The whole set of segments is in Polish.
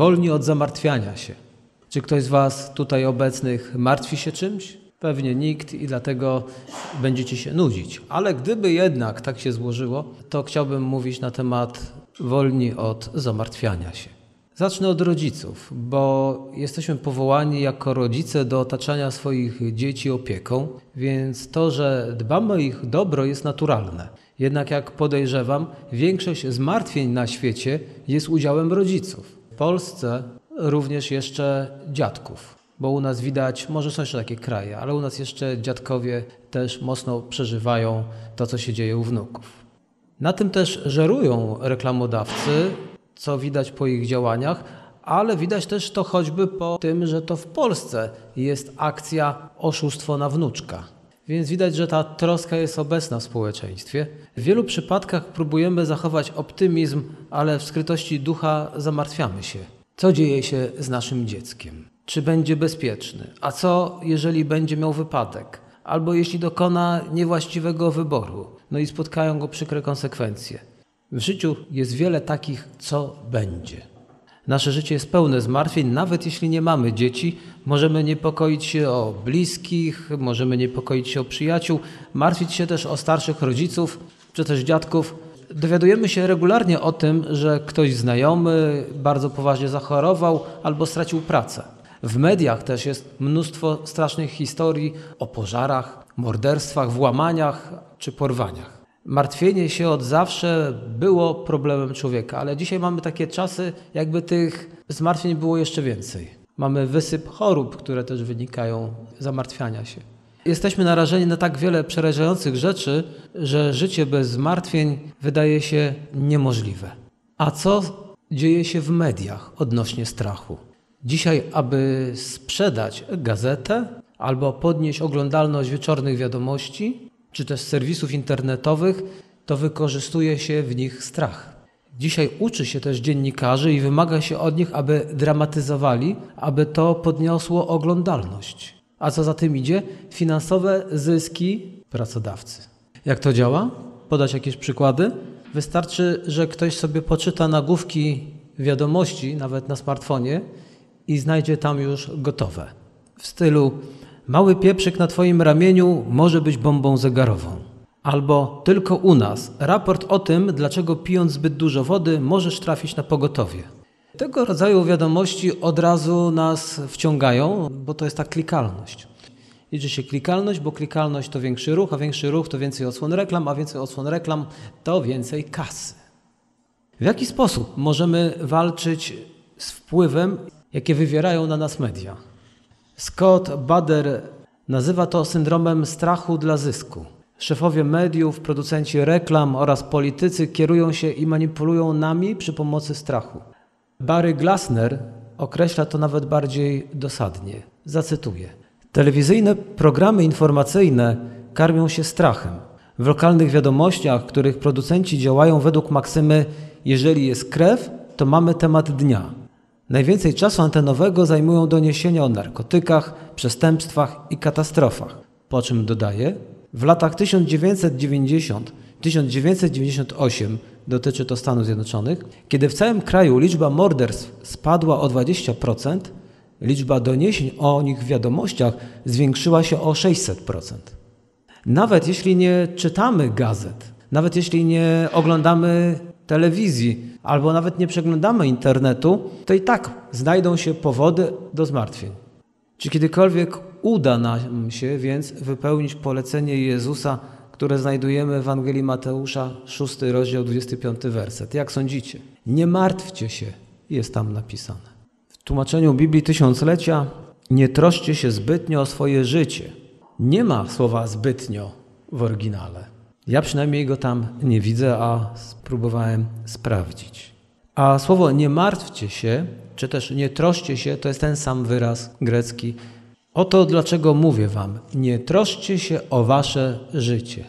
wolni od zamartwiania się. Czy ktoś z Was tutaj obecnych martwi się czymś? Pewnie nikt i dlatego będziecie się nudzić. Ale gdyby jednak tak się złożyło, to chciałbym mówić na temat wolni od zamartwiania się. Zacznę od rodziców, bo jesteśmy powołani jako rodzice do otaczania swoich dzieci opieką, więc to, że dbamy o ich dobro jest naturalne. Jednak jak podejrzewam, większość zmartwień na świecie jest udziałem rodziców. Polsce również jeszcze dziadków, bo u nas widać, może są jeszcze takie kraje, ale u nas jeszcze dziadkowie też mocno przeżywają to, co się dzieje u wnuków. Na tym też żerują reklamodawcy, co widać po ich działaniach, ale widać też to choćby po tym, że to w Polsce jest akcja oszustwo na wnuczka. Więc widać, że ta troska jest obecna w społeczeństwie. W wielu przypadkach próbujemy zachować optymizm, ale w skrytości ducha zamartwiamy się. Co dzieje się z naszym dzieckiem? Czy będzie bezpieczny? A co, jeżeli będzie miał wypadek? Albo jeśli dokona niewłaściwego wyboru, no i spotkają go przykre konsekwencje. W życiu jest wiele takich, co będzie. Nasze życie jest pełne zmartwień, nawet jeśli nie mamy dzieci, możemy niepokoić się o bliskich, możemy niepokoić się o przyjaciół, martwić się też o starszych rodziców czy też dziadków. Dowiadujemy się regularnie o tym, że ktoś znajomy bardzo poważnie zachorował albo stracił pracę. W mediach też jest mnóstwo strasznych historii o pożarach, morderstwach, włamaniach czy porwaniach. Martwienie się od zawsze było problemem człowieka, ale dzisiaj mamy takie czasy, jakby tych zmartwień było jeszcze więcej. Mamy wysyp chorób, które też wynikają z zamartwiania się. Jesteśmy narażeni na tak wiele przerażających rzeczy, że życie bez zmartwień wydaje się niemożliwe. A co dzieje się w mediach odnośnie strachu? Dzisiaj, aby sprzedać gazetę albo podnieść oglądalność wieczornych wiadomości, czy też serwisów internetowych, to wykorzystuje się w nich strach. Dzisiaj uczy się też dziennikarzy i wymaga się od nich, aby dramatyzowali, aby to podniosło oglądalność. A co za tym idzie? Finansowe zyski pracodawcy. Jak to działa? Podać jakieś przykłady? Wystarczy, że ktoś sobie poczyta nagłówki wiadomości, nawet na smartfonie, i znajdzie tam już gotowe. W stylu mały pieprzyk na Twoim ramieniu może być bombą zegarową. Albo tylko u nas raport o tym, dlaczego pijąc zbyt dużo wody możesz trafić na pogotowie. Tego rodzaju wiadomości od razu nas wciągają, bo to jest ta klikalność. Liczy się klikalność, bo klikalność to większy ruch, a większy ruch to więcej odsłon reklam, a więcej odsłon reklam to więcej kasy. W jaki sposób możemy walczyć z wpływem, jakie wywierają na nas media? Scott Bader nazywa to syndromem strachu dla zysku. Szefowie mediów, producenci reklam oraz politycy kierują się i manipulują nami przy pomocy strachu. Barry Glassner określa to nawet bardziej dosadnie. Zacytuję. Telewizyjne programy informacyjne karmią się strachem. W lokalnych wiadomościach, których producenci działają według maksymy jeżeli jest krew, to mamy temat dnia. Najwięcej czasu antenowego zajmują doniesienia o narkotykach, przestępstwach i katastrofach. Po czym dodaje, w latach 1990-1998 dotyczy to Stanów Zjednoczonych, kiedy w całym kraju liczba morderstw spadła o 20%, liczba doniesień o nich w wiadomościach zwiększyła się o 600%. Nawet jeśli nie czytamy gazet, nawet jeśli nie oglądamy telewizji, albo nawet nie przeglądamy internetu, to i tak znajdą się powody do zmartwień. Czy kiedykolwiek uda nam się więc wypełnić polecenie Jezusa, które znajdujemy w Ewangelii Mateusza, 6 rozdział, 25 werset? Jak sądzicie? Nie martwcie się, jest tam napisane. W tłumaczeniu Biblii Tysiąclecia nie troszcie się zbytnio o swoje życie. Nie ma słowa zbytnio w oryginale. Ja przynajmniej go tam nie widzę, a spróbowałem sprawdzić. A słowo nie martwcie się, czy też nie troszcie się, to jest ten sam wyraz grecki. Oto dlaczego mówię wam, nie troszcie się o wasze życie.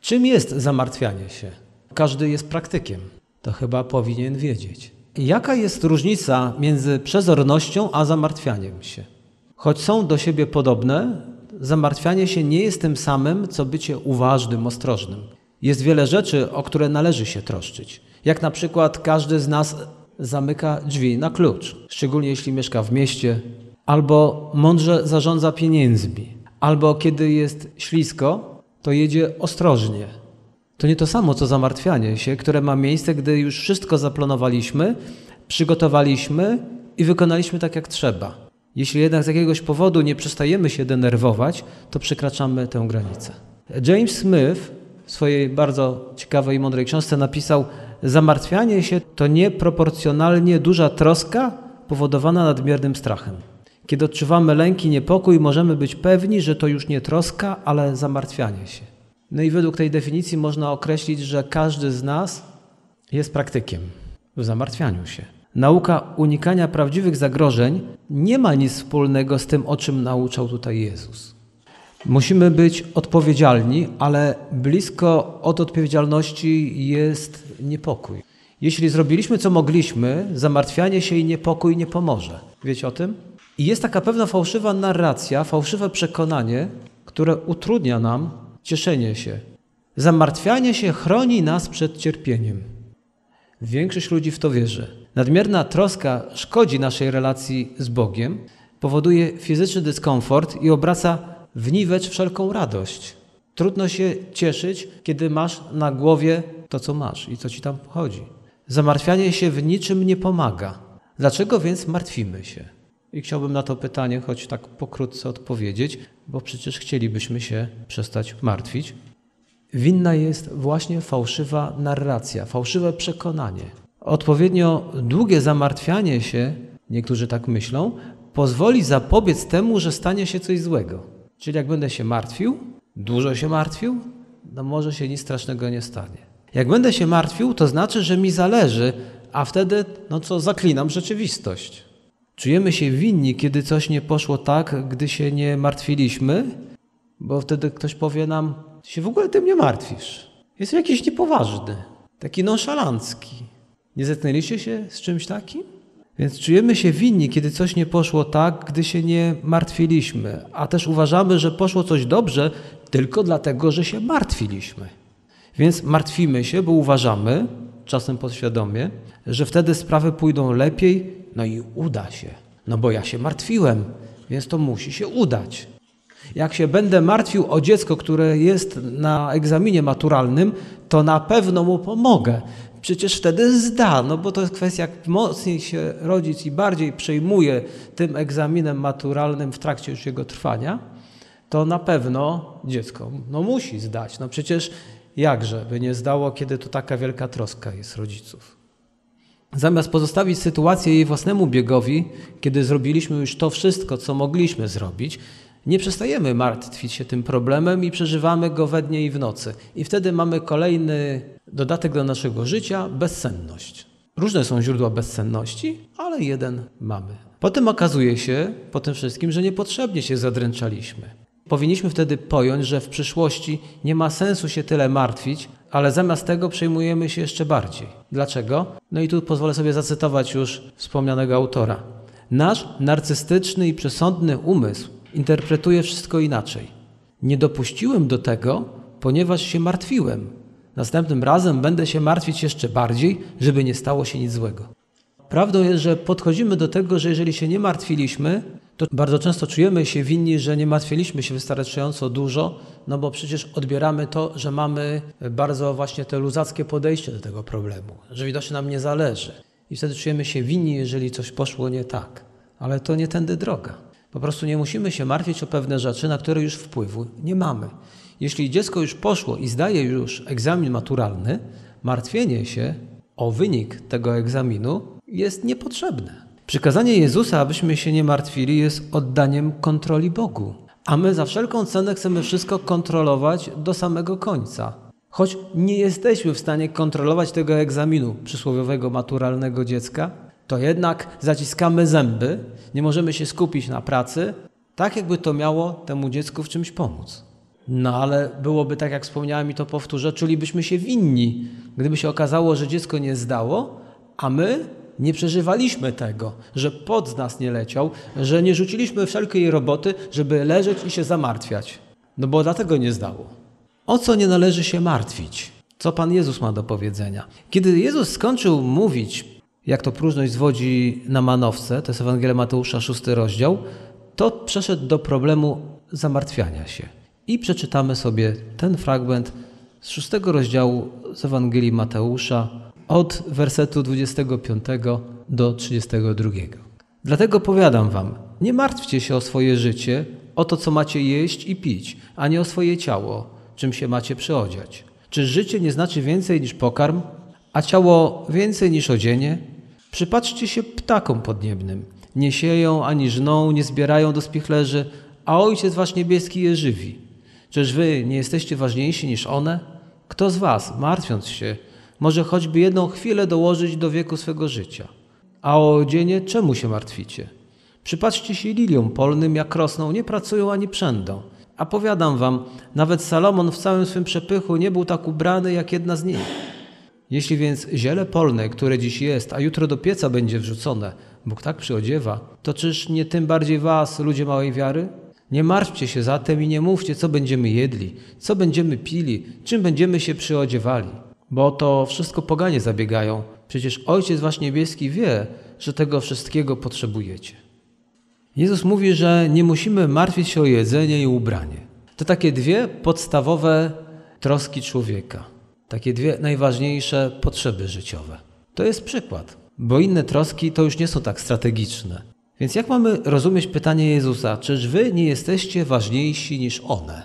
Czym jest zamartwianie się? Każdy jest praktykiem. To chyba powinien wiedzieć. Jaka jest różnica między przezornością a zamartwianiem się? Choć są do siebie podobne, zamartwianie się nie jest tym samym, co bycie uważnym, ostrożnym. Jest wiele rzeczy, o które należy się troszczyć. Jak na przykład każdy z nas zamyka drzwi na klucz, szczególnie jeśli mieszka w mieście, albo mądrze zarządza pieniędzmi, albo kiedy jest ślisko, to jedzie ostrożnie. To nie to samo co zamartwianie się, które ma miejsce, gdy już wszystko zaplanowaliśmy, przygotowaliśmy i wykonaliśmy tak jak trzeba. Jeśli jednak z jakiegoś powodu nie przestajemy się denerwować, to przekraczamy tę granicę. James Smith w swojej bardzo ciekawej i mądrej książce napisał: Zamartwianie się to nieproporcjonalnie duża troska powodowana nadmiernym strachem. Kiedy odczuwamy lęk i niepokój, możemy być pewni, że to już nie troska, ale zamartwianie się. No i według tej definicji można określić, że każdy z nas jest praktykiem w zamartwianiu się. Nauka unikania prawdziwych zagrożeń nie ma nic wspólnego z tym, o czym nauczał tutaj Jezus. Musimy być odpowiedzialni, ale blisko od odpowiedzialności jest niepokój. Jeśli zrobiliśmy co mogliśmy, zamartwianie się i niepokój nie pomoże. Wiecie o tym? I jest taka pewna fałszywa narracja, fałszywe przekonanie, które utrudnia nam cieszenie się. Zamartwianie się chroni nas przed cierpieniem. Większość ludzi w to wierzy. Nadmierna troska szkodzi naszej relacji z Bogiem, powoduje fizyczny dyskomfort i obraca w niwecz wszelką radość. Trudno się cieszyć, kiedy masz na głowie to, co masz i co ci tam chodzi. Zamartwianie się w niczym nie pomaga. Dlaczego więc martwimy się? I chciałbym na to pytanie choć tak pokrótce odpowiedzieć, bo przecież chcielibyśmy się przestać martwić. Winna jest właśnie fałszywa narracja, fałszywe przekonanie. Odpowiednio długie zamartwianie się, niektórzy tak myślą, pozwoli zapobiec temu, że stanie się coś złego. Czyli jak będę się martwił, dużo się martwił, no może się nic strasznego nie stanie. Jak będę się martwił, to znaczy, że mi zależy, a wtedy, no co, zaklinam rzeczywistość. Czujemy się winni, kiedy coś nie poszło tak, gdy się nie martwiliśmy, bo wtedy ktoś powie nam, się w ogóle tym nie martwisz. Jest jakiś niepoważny, taki nonszalancki. Nie zetknęliście się z czymś takim? Więc czujemy się winni, kiedy coś nie poszło tak, gdy się nie martwiliśmy, a też uważamy, że poszło coś dobrze tylko dlatego, że się martwiliśmy. Więc martwimy się, bo uważamy, czasem podświadomie, że wtedy sprawy pójdą lepiej, no i uda się. No bo ja się martwiłem, więc to musi się udać. Jak się będę martwił o dziecko, które jest na egzaminie maturalnym, to na pewno mu pomogę. Przecież wtedy zda, no bo to jest kwestia, jak mocniej się rodzic i bardziej przejmuje tym egzaminem maturalnym w trakcie już jego trwania, to na pewno dziecko no musi zdać. No przecież jakże by nie zdało, kiedy to taka wielka troska jest rodziców. Zamiast pozostawić sytuację jej własnemu biegowi, kiedy zrobiliśmy już to wszystko, co mogliśmy zrobić, nie przestajemy martwić się tym problemem i przeżywamy go we dnie i w nocy. I wtedy mamy kolejny dodatek do naszego życia bezsenność. Różne są źródła bezsenności, ale jeden mamy. Potem okazuje się po tym wszystkim, że niepotrzebnie się zadręczaliśmy. Powinniśmy wtedy pojąć, że w przyszłości nie ma sensu się tyle martwić, ale zamiast tego przejmujemy się jeszcze bardziej. Dlaczego? No i tu pozwolę sobie zacytować już wspomnianego autora. Nasz narcystyczny i przesądny umysł interpretuje wszystko inaczej. Nie dopuściłem do tego, ponieważ się martwiłem. Następnym razem będę się martwić jeszcze bardziej, żeby nie stało się nic złego. Prawdą jest, że podchodzimy do tego, że jeżeli się nie martwiliśmy, to bardzo często czujemy się winni, że nie martwiliśmy się wystarczająco dużo, no bo przecież odbieramy to, że mamy bardzo właśnie te luzackie podejście do tego problemu, że widocznie nam nie zależy. I wtedy czujemy się winni, jeżeli coś poszło nie tak. Ale to nie tędy droga. Po prostu nie musimy się martwić o pewne rzeczy, na które już wpływu nie mamy. Jeśli dziecko już poszło i zdaje już egzamin maturalny, martwienie się o wynik tego egzaminu jest niepotrzebne. Przykazanie Jezusa, abyśmy się nie martwili, jest oddaniem kontroli Bogu. A my za wszelką cenę chcemy wszystko kontrolować do samego końca. Choć nie jesteśmy w stanie kontrolować tego egzaminu przysłowiowego maturalnego dziecka, to jednak zaciskamy zęby, nie możemy się skupić na pracy, tak jakby to miało temu dziecku w czymś pomóc. No ale byłoby tak, jak wspomniałem i to powtórzę, czulibyśmy się winni, gdyby się okazało, że dziecko nie zdało, a my nie przeżywaliśmy tego, że pod nas nie leciał, że nie rzuciliśmy wszelkiej roboty, żeby leżeć i się zamartwiać. No bo dlatego nie zdało. O co nie należy się martwić? Co Pan Jezus ma do powiedzenia? Kiedy Jezus skończył mówić jak to próżność zwodzi na manowce, to jest Ewangelia Mateusza, szósty rozdział, to przeszedł do problemu zamartwiania się. I przeczytamy sobie ten fragment z szóstego rozdziału z Ewangelii Mateusza od wersetu 25 do 32. Dlatego powiadam wam, nie martwcie się o swoje życie, o to, co macie jeść i pić, a nie o swoje ciało, czym się macie przyodziać. Czy życie nie znaczy więcej niż pokarm, a ciało więcej niż odzienie? Przypatrzcie się ptakom podniebnym. Nie sieją ani żną, nie zbierają do spichlerzy, a Ojciec Wasz Niebieski je żywi. Czyż Wy nie jesteście ważniejsi niż one? Kto z Was, martwiąc się, może choćby jedną chwilę dołożyć do wieku swego życia? A o odzienie czemu się martwicie? Przypatrzcie się liliom polnym, jak rosną, nie pracują ani przędą. A powiadam wam, nawet Salomon w całym swym przepychu nie był tak ubrany jak jedna z nich. Jeśli więc ziele polne, które dziś jest, a jutro do pieca będzie wrzucone, Bóg tak przyodziewa, to czyż nie tym bardziej was, ludzie małej wiary? Nie martwcie się zatem i nie mówcie, co będziemy jedli, co będziemy pili, czym będziemy się przyodziewali. Bo to wszystko poganie zabiegają. Przecież Ojciec Wasz Niebieski wie, że tego wszystkiego potrzebujecie. Jezus mówi, że nie musimy martwić się o jedzenie i ubranie. To takie dwie podstawowe troski człowieka, takie dwie najważniejsze potrzeby życiowe. To jest przykład, bo inne troski to już nie są tak strategiczne. Więc jak mamy rozumieć pytanie Jezusa, czyż wy nie jesteście ważniejsi niż one?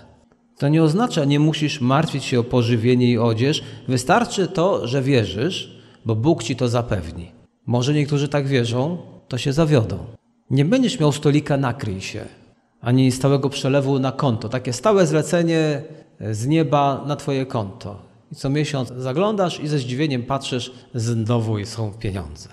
To nie oznacza, nie musisz martwić się o pożywienie i odzież, wystarczy to, że wierzysz, bo Bóg ci to zapewni. Może niektórzy tak wierzą, to się zawiodą. Nie będziesz miał stolika nakryj się, ani stałego przelewu na konto. Takie stałe zlecenie z nieba na twoje konto. I co miesiąc zaglądasz i ze zdziwieniem patrzysz, znowu są pieniądze.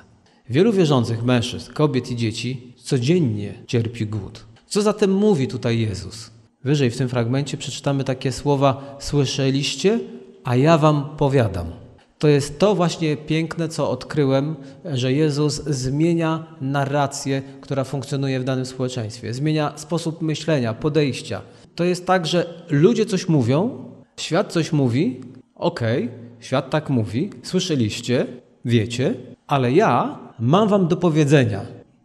Wielu wierzących mężczyzn, kobiet i dzieci codziennie cierpi głód. Co zatem mówi tutaj Jezus? Wyżej w tym fragmencie przeczytamy takie słowa: Słyszeliście, a ja wam powiadam. To jest to właśnie piękne, co odkryłem, że Jezus zmienia narrację, która funkcjonuje w danym społeczeństwie. Zmienia sposób myślenia, podejścia. To jest tak, że ludzie coś mówią, świat coś mówi, okej, okay, świat tak mówi, słyszeliście, wiecie, ale ja mam wam do powiedzenia.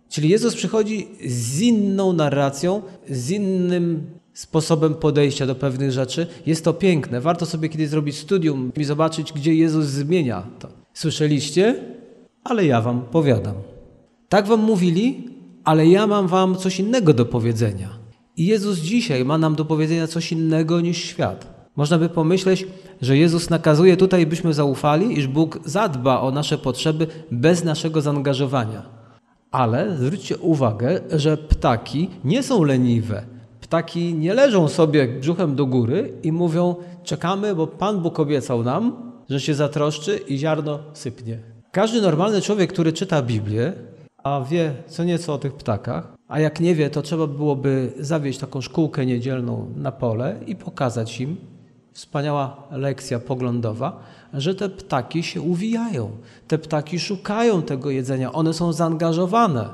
Czyli Jezus przychodzi z inną narracją, z innym sposobem podejścia do pewnych rzeczy. Jest to piękne. Warto sobie kiedyś zrobić studium i zobaczyć, gdzie Jezus zmienia to. Słyszeliście? Ale ja wam powiadam. Tak wam mówili, ale ja mam wam coś innego do powiedzenia. I Jezus dzisiaj ma nam do powiedzenia coś innego niż świat. Można by pomyśleć, że Jezus nakazuje tutaj, byśmy zaufali, iż Bóg zadba o nasze potrzeby bez naszego zaangażowania. Ale zwróćcie uwagę, że ptaki nie są leniwe. Ptaki nie leżą sobie brzuchem do góry i mówią: Czekamy, bo Pan Bóg obiecał nam, że się zatroszczy i ziarno sypnie. Każdy normalny człowiek, który czyta Biblię, a wie co nieco o tych ptakach, a jak nie wie, to trzeba byłoby zawieźć taką szkółkę niedzielną na pole i pokazać im, wspaniała lekcja poglądowa, że te ptaki się uwijają. Te ptaki szukają tego jedzenia, one są zaangażowane.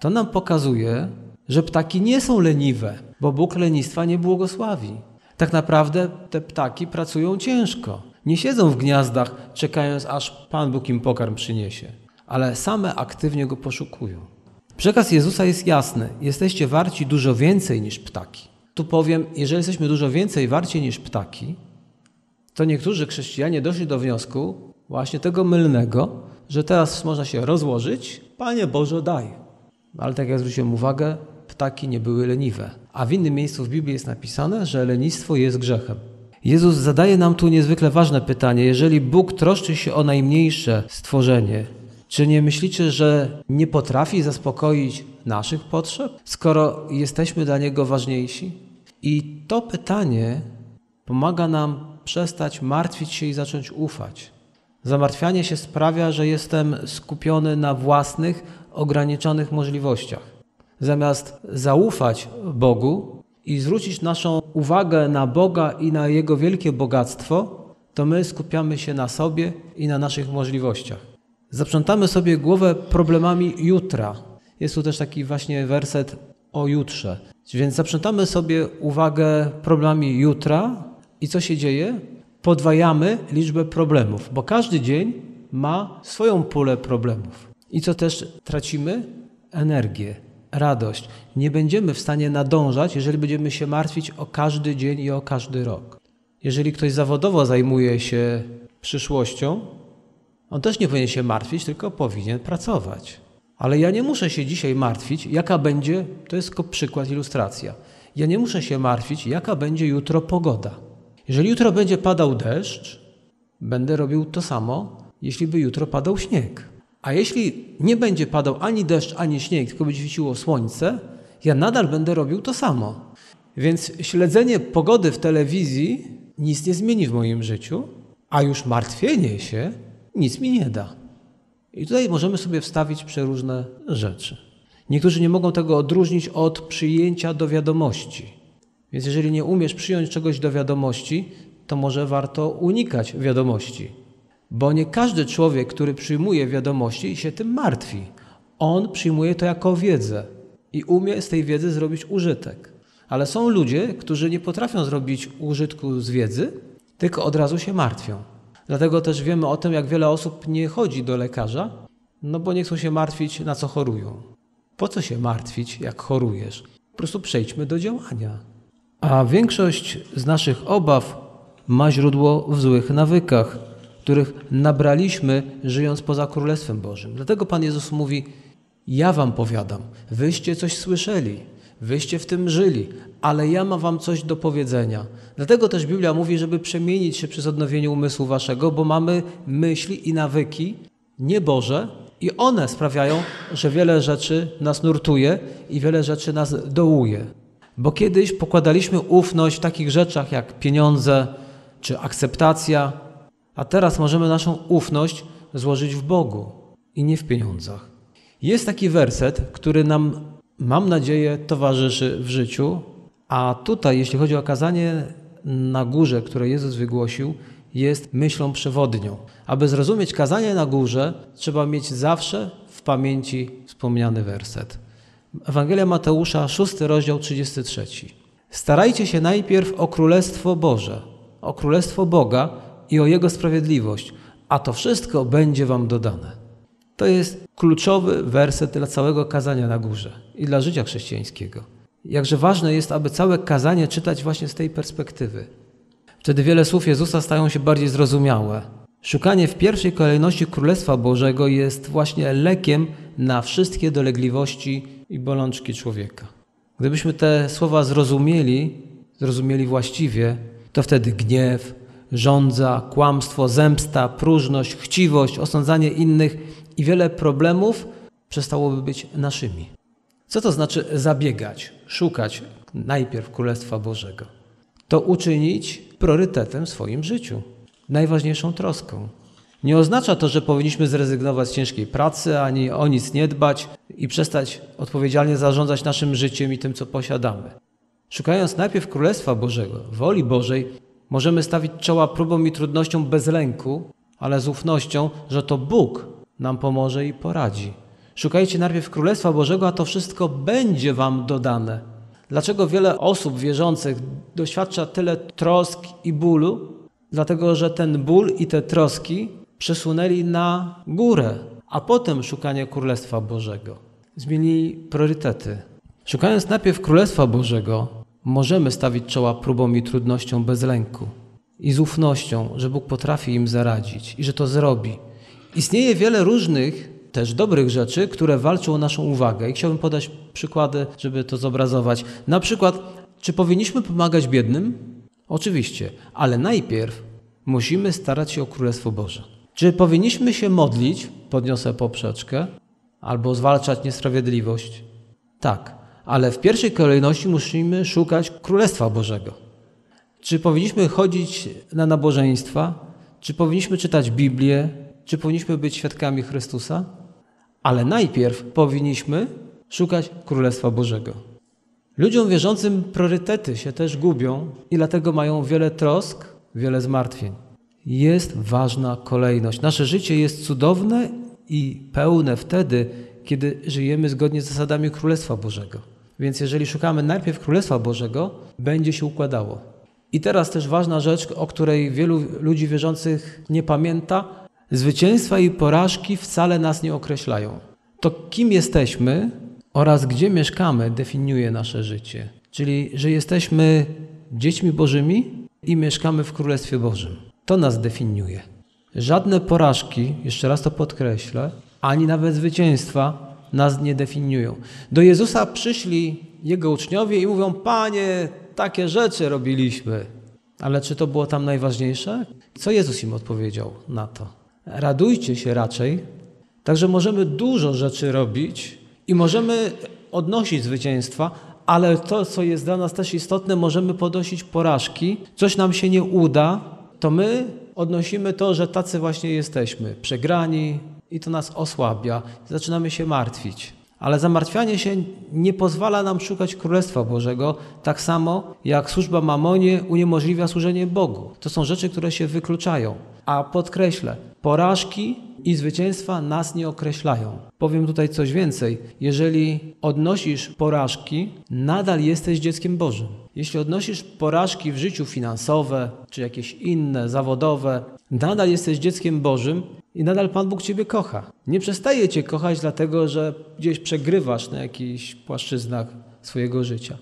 To nam pokazuje, że ptaki nie są leniwe, bo Bóg lenistwa nie błogosławi. Tak naprawdę te ptaki pracują ciężko. Nie siedzą w gniazdach, czekając, aż Pan Bóg im pokarm przyniesie, ale same aktywnie go poszukują. Przekaz Jezusa jest jasny: jesteście warci dużo więcej niż ptaki. Tu powiem, jeżeli jesteśmy dużo więcej warci niż ptaki, to niektórzy chrześcijanie doszli do wniosku właśnie tego mylnego, że teraz można się rozłożyć, Panie Boże daj. Ale tak jak zwróciłem uwagę, ptaki nie były leniwe. A w innym miejscu w Biblii jest napisane, że lenistwo jest grzechem. Jezus zadaje nam tu niezwykle ważne pytanie. Jeżeli Bóg troszczy się o najmniejsze stworzenie, czy nie myślicie, że nie potrafi zaspokoić naszych potrzeb, skoro jesteśmy dla Niego ważniejsi? I to pytanie pomaga nam przestać martwić się i zacząć ufać. Zamartwianie się sprawia, że jestem skupiony na własnych, ograniczonych możliwościach. Zamiast zaufać Bogu i zwrócić naszą uwagę na Boga i na Jego wielkie bogactwo, to my skupiamy się na sobie i na naszych możliwościach. Zaprzątamy sobie głowę problemami jutra. Jest tu też taki właśnie werset o jutrze. Więc zaprzątamy sobie uwagę problemami jutra i co się dzieje? Podwajamy liczbę problemów, bo każdy dzień ma swoją pulę problemów. I co też tracimy? Energię, radość. Nie będziemy w stanie nadążać, jeżeli będziemy się martwić o każdy dzień i o każdy rok. Jeżeli ktoś zawodowo zajmuje się przyszłością, on też nie powinien się martwić, tylko powinien pracować. Ale ja nie muszę się dzisiaj martwić, jaka będzie, to jest tylko przykład, ilustracja. Ja nie muszę się martwić, jaka będzie jutro pogoda. Jeżeli jutro będzie padał deszcz, będę robił to samo, jeśli by jutro padał śnieg. A jeśli nie będzie padał ani deszcz, ani śnieg, tylko będzie świeciło słońce, ja nadal będę robił to samo. Więc śledzenie pogody w telewizji nic nie zmieni w moim życiu, a już martwienie się nic mi nie da. I tutaj możemy sobie wstawić przeróżne rzeczy. Niektórzy nie mogą tego odróżnić od przyjęcia do wiadomości. Więc jeżeli nie umiesz przyjąć czegoś do wiadomości, to może warto unikać wiadomości. Bo nie każdy człowiek, który przyjmuje wiadomości, się tym martwi. On przyjmuje to jako wiedzę i umie z tej wiedzy zrobić użytek. Ale są ludzie, którzy nie potrafią zrobić użytku z wiedzy, tylko od razu się martwią. Dlatego też wiemy o tym, jak wiele osób nie chodzi do lekarza, no bo nie chcą się martwić, na co chorują. Po co się martwić, jak chorujesz? Po prostu przejdźmy do działania. A większość z naszych obaw ma źródło w złych nawykach, których nabraliśmy żyjąc poza Królestwem Bożym. Dlatego Pan Jezus mówi: Ja wam powiadam, wyście coś słyszeli, wyście w tym żyli, ale ja mam wam coś do powiedzenia. Dlatego też Biblia mówi, żeby przemienić się przez odnowienie umysłu waszego, bo mamy myśli i nawyki nieboże i one sprawiają, że wiele rzeczy nas nurtuje i wiele rzeczy nas dołuje. Bo kiedyś pokładaliśmy ufność w takich rzeczach jak pieniądze czy akceptacja, a teraz możemy naszą ufność złożyć w Bogu i nie w pieniądzach. Jest taki werset, który nam, mam nadzieję, towarzyszy w życiu, a tutaj, jeśli chodzi o kazanie na górze, które Jezus wygłosił, jest myślą przewodnią. Aby zrozumieć kazanie na górze, trzeba mieć zawsze w pamięci wspomniany werset. Ewangelia Mateusza, 6 rozdział 33. Starajcie się najpierw o Królestwo Boże, o Królestwo Boga i o Jego sprawiedliwość, a to wszystko będzie wam dodane. To jest kluczowy werset dla całego kazania na górze i dla życia chrześcijańskiego. Jakże ważne jest, aby całe kazanie czytać właśnie z tej perspektywy. Wtedy wiele słów Jezusa stają się bardziej zrozumiałe. Szukanie w pierwszej kolejności Królestwa Bożego jest właśnie lekiem na wszystkie dolegliwości i bolączki człowieka. Gdybyśmy te słowa zrozumieli, zrozumieli właściwie, to wtedy gniew, żądza, kłamstwo, zemsta, próżność, chciwość, osądzanie innych i wiele problemów przestałoby być naszymi. Co to znaczy zabiegać, szukać najpierw Królestwa Bożego? To uczynić priorytetem w swoim życiu, najważniejszą troską. Nie oznacza to, że powinniśmy zrezygnować z ciężkiej pracy, ani o nic nie dbać i przestać odpowiedzialnie zarządzać naszym życiem i tym, co posiadamy. Szukając najpierw Królestwa Bożego, woli Bożej, możemy stawić czoła próbom i trudnościom bez lęku, ale z ufnością, że to Bóg nam pomoże i poradzi. Szukajcie najpierw Królestwa Bożego, a to wszystko będzie Wam dodane. Dlaczego wiele osób wierzących doświadcza tyle trosk i bólu? Dlatego, że ten ból i te troski przesunęli na górę, a potem szukanie Królestwa Bożego. Zmienili priorytety. Szukając najpierw Królestwa Bożego, możemy stawić czoła próbom i trudnościom bez lęku i z ufnością, że Bóg potrafi im zaradzić i że to zrobi. Istnieje wiele różnych też dobrych rzeczy, które walczą o naszą uwagę. I chciałbym podać przykłady, żeby to zobrazować. Na przykład, czy powinniśmy pomagać biednym? Oczywiście, ale najpierw musimy starać się o Królestwo Boże. Czy powinniśmy się modlić, podniosę poprzeczkę, albo zwalczać niesprawiedliwość? Tak, ale w pierwszej kolejności musimy szukać Królestwa Bożego. Czy powinniśmy chodzić na nabożeństwa? Czy powinniśmy czytać Biblię? Czy powinniśmy być świadkami Chrystusa? Ale najpierw powinniśmy szukać Królestwa Bożego. Ludziom wierzącym priorytety się też gubią i dlatego mają wiele trosk, wiele zmartwień. Jest ważna kolejność. Nasze życie jest cudowne i pełne wtedy, kiedy żyjemy zgodnie z zasadami Królestwa Bożego. Więc jeżeli szukamy najpierw Królestwa Bożego, będzie się układało. I teraz też ważna rzecz, o której wielu ludzi wierzących nie pamięta, Zwycięstwa i porażki wcale nas nie określają. To kim jesteśmy oraz gdzie mieszkamy definiuje nasze życie. Czyli, że jesteśmy dziećmi Bożymi i mieszkamy w Królestwie Bożym. To nas definiuje. Żadne porażki, jeszcze raz to podkreślę, ani nawet zwycięstwa nas nie definiują. Do Jezusa przyszli Jego uczniowie i mówią, Panie, takie rzeczy robiliśmy. Ale czy to było tam najważniejsze? Co Jezus im odpowiedział na to? Radujcie się raczej. Także możemy dużo rzeczy robić i możemy odnosić zwycięstwa, ale to, co jest dla nas też istotne, możemy podnosić porażki. Coś nam się nie uda, to my odnosimy to, że tacy właśnie jesteśmy, przegrani i to nas osłabia. Zaczynamy się martwić. Ale zamartwianie się nie pozwala nam szukać Królestwa Bożego, tak samo jak służba mamonie uniemożliwia służenie Bogu. To są rzeczy, które się wykluczają. A podkreślę, porażki i zwycięstwa nas nie określają. Powiem tutaj coś więcej. Jeżeli odnosisz porażki, nadal jesteś dzieckiem Bożym. Jeśli odnosisz porażki w życiu finansowe, czy jakieś inne, zawodowe, nadal jesteś dzieckiem Bożym i nadal Pan Bóg Ciebie kocha. Nie przestaje Cię kochać dlatego, że gdzieś przegrywasz na jakichś płaszczyznach swojego życia.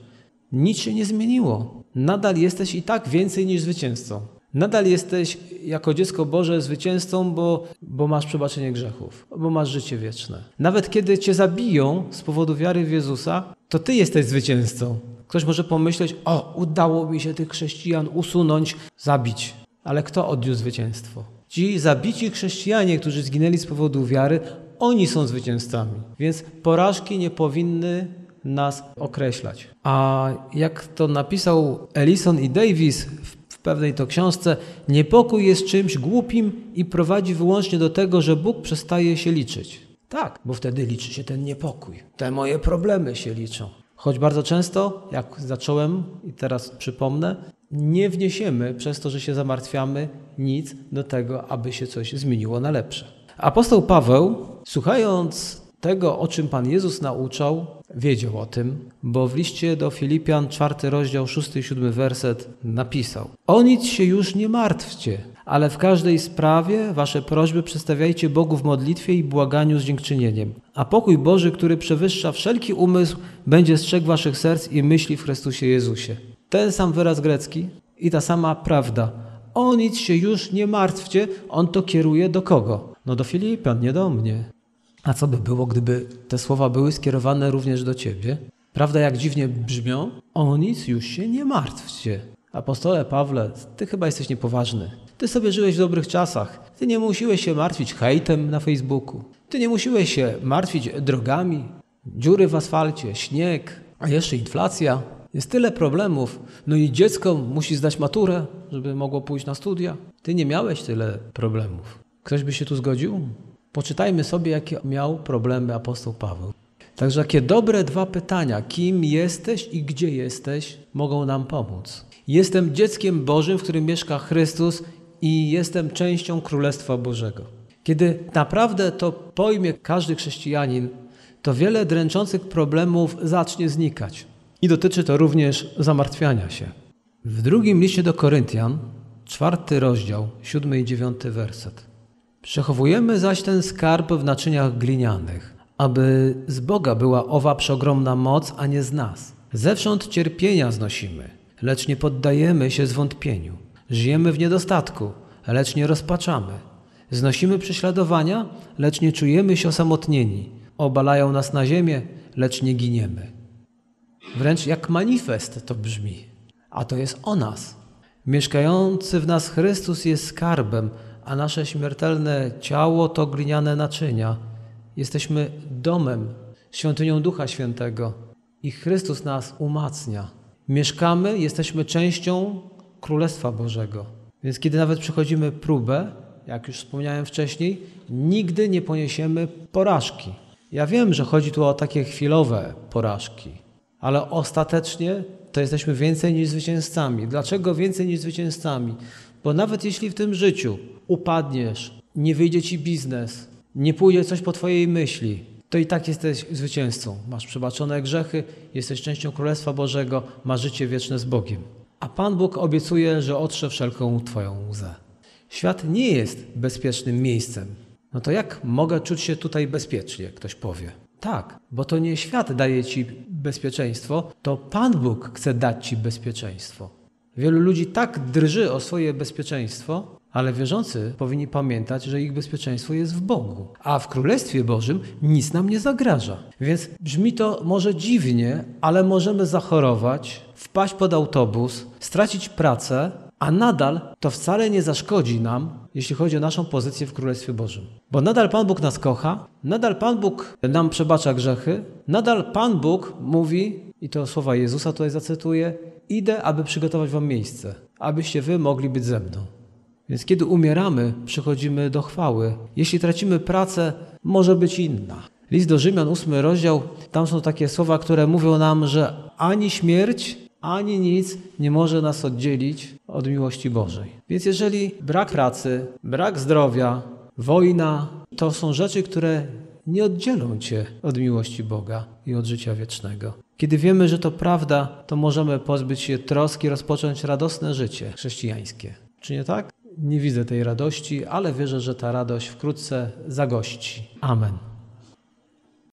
Nic się nie zmieniło. Nadal jesteś i tak więcej niż zwycięzcą. Nadal jesteś jako dziecko Boże zwycięzcą, bo, bo masz przebaczenie grzechów, bo masz życie wieczne. Nawet kiedy cię zabiją z powodu wiary w Jezusa, to ty jesteś zwycięzcą. Ktoś może pomyśleć, o, udało mi się tych chrześcijan usunąć, zabić. Ale kto odniósł zwycięstwo? Ci zabici chrześcijanie, którzy zginęli z powodu wiary, oni są zwycięzcami. Więc porażki nie powinny nas określać. A jak to napisał Ellison i Davis w pewnej to książce, niepokój jest czymś głupim i prowadzi wyłącznie do tego, że Bóg przestaje się liczyć. Tak, bo wtedy liczy się ten niepokój. Te moje problemy się liczą. Choć bardzo często, jak zacząłem i teraz przypomnę, nie wniesiemy przez to, że się zamartwiamy, nic do tego, aby się coś zmieniło na lepsze. Apostoł Paweł, słuchając tego, o czym Pan Jezus nauczał, wiedział o tym, bo w liście do Filipian, czwarty rozdział, szósty i siódmy werset napisał: O nic się już nie martwcie, ale w każdej sprawie wasze prośby przedstawiajcie Bogu w modlitwie i błaganiu z dziękczynieniem. A pokój Boży, który przewyższa wszelki umysł, będzie strzegł waszych serc i myśli w Chrystusie Jezusie. Ten sam wyraz grecki i ta sama prawda. O nic się już nie martwcie, on to kieruje do kogo? No do Filipian, nie do mnie. A co by było, gdyby te słowa były skierowane również do ciebie? Prawda, jak dziwnie brzmią? O nic już się nie martwcie. Apostole Pawle, ty chyba jesteś niepoważny. Ty sobie żyłeś w dobrych czasach. Ty nie musiłeś się martwić hejtem na Facebooku. Ty nie musiłeś się martwić drogami, dziury w asfalcie, śnieg, a jeszcze inflacja. Jest tyle problemów. No i dziecko musi zdać maturę, żeby mogło pójść na studia. Ty nie miałeś tyle problemów. Ktoś by się tu zgodził? Poczytajmy sobie, jakie miał problemy apostoł Paweł. Także jakie dobre dwa pytania, kim jesteś i gdzie jesteś, mogą nam pomóc. Jestem dzieckiem Bożym, w którym mieszka Chrystus i jestem częścią Królestwa Bożego. Kiedy naprawdę to pojmie każdy chrześcijanin, to wiele dręczących problemów zacznie znikać. I dotyczy to również zamartwiania się. W drugim liście do Koryntian, czwarty rozdział, siódmy i dziewiąty werset. Przechowujemy zaś ten skarb w naczyniach glinianych, aby z Boga była owa przeogromna moc, a nie z nas. Zewsząd cierpienia znosimy, lecz nie poddajemy się zwątpieniu. Żyjemy w niedostatku, lecz nie rozpaczamy. Znosimy prześladowania, lecz nie czujemy się osamotnieni. Obalają nas na ziemię, lecz nie giniemy. Wręcz jak manifest to brzmi, a to jest o nas. Mieszkający w nas Chrystus jest skarbem, a nasze śmiertelne ciało to gliniane naczynia. Jesteśmy domem, świątynią Ducha Świętego i Chrystus nas umacnia. Mieszkamy, jesteśmy częścią Królestwa Bożego. Więc kiedy nawet przechodzimy próbę, jak już wspomniałem wcześniej, nigdy nie poniesiemy porażki. Ja wiem, że chodzi tu o takie chwilowe porażki, ale ostatecznie to jesteśmy więcej niż zwycięzcami. Dlaczego więcej niż zwycięzcami? Bo nawet jeśli w tym życiu upadniesz, nie wyjdzie ci biznes, nie pójdzie coś po twojej myśli, to i tak jesteś zwycięzcą. Masz przebaczone grzechy, jesteś częścią Królestwa Bożego, masz życie wieczne z Bogiem. A Pan Bóg obiecuje, że otrze wszelką twoją łzę. Świat nie jest bezpiecznym miejscem. No to jak mogę czuć się tutaj bezpiecznie, ktoś powie. Tak, bo to nie świat daje ci bezpieczeństwo, to Pan Bóg chce dać ci bezpieczeństwo. Wielu ludzi tak drży o swoje bezpieczeństwo, ale wierzący powinni pamiętać, że ich bezpieczeństwo jest w Bogu, a w Królestwie Bożym nic nam nie zagraża. Więc brzmi to może dziwnie, ale możemy zachorować, wpaść pod autobus, stracić pracę, a nadal to wcale nie zaszkodzi nam, jeśli chodzi o naszą pozycję w Królestwie Bożym. Bo nadal Pan Bóg nas kocha, nadal Pan Bóg nam przebacza grzechy, nadal Pan Bóg mówi, i to słowa Jezusa tutaj zacytuję, idę, aby przygotować wam miejsce, abyście wy mogli być ze mną. Więc kiedy umieramy, przychodzimy do chwały. Jeśli tracimy pracę, może być inna. List do Rzymian, ósmy rozdział, tam są takie słowa, które mówią nam, że ani śmierć, ani nic nie może nas oddzielić od miłości Bożej. Więc jeżeli brak pracy, brak zdrowia, wojna, to są rzeczy, które nie oddzielą cię od miłości Boga i od życia wiecznego. Kiedy wiemy, że to prawda, to możemy pozbyć się troski, rozpocząć radosne życie chrześcijańskie. Czy nie tak? Nie widzę tej radości, ale wierzę, że ta radość wkrótce zagości. Amen.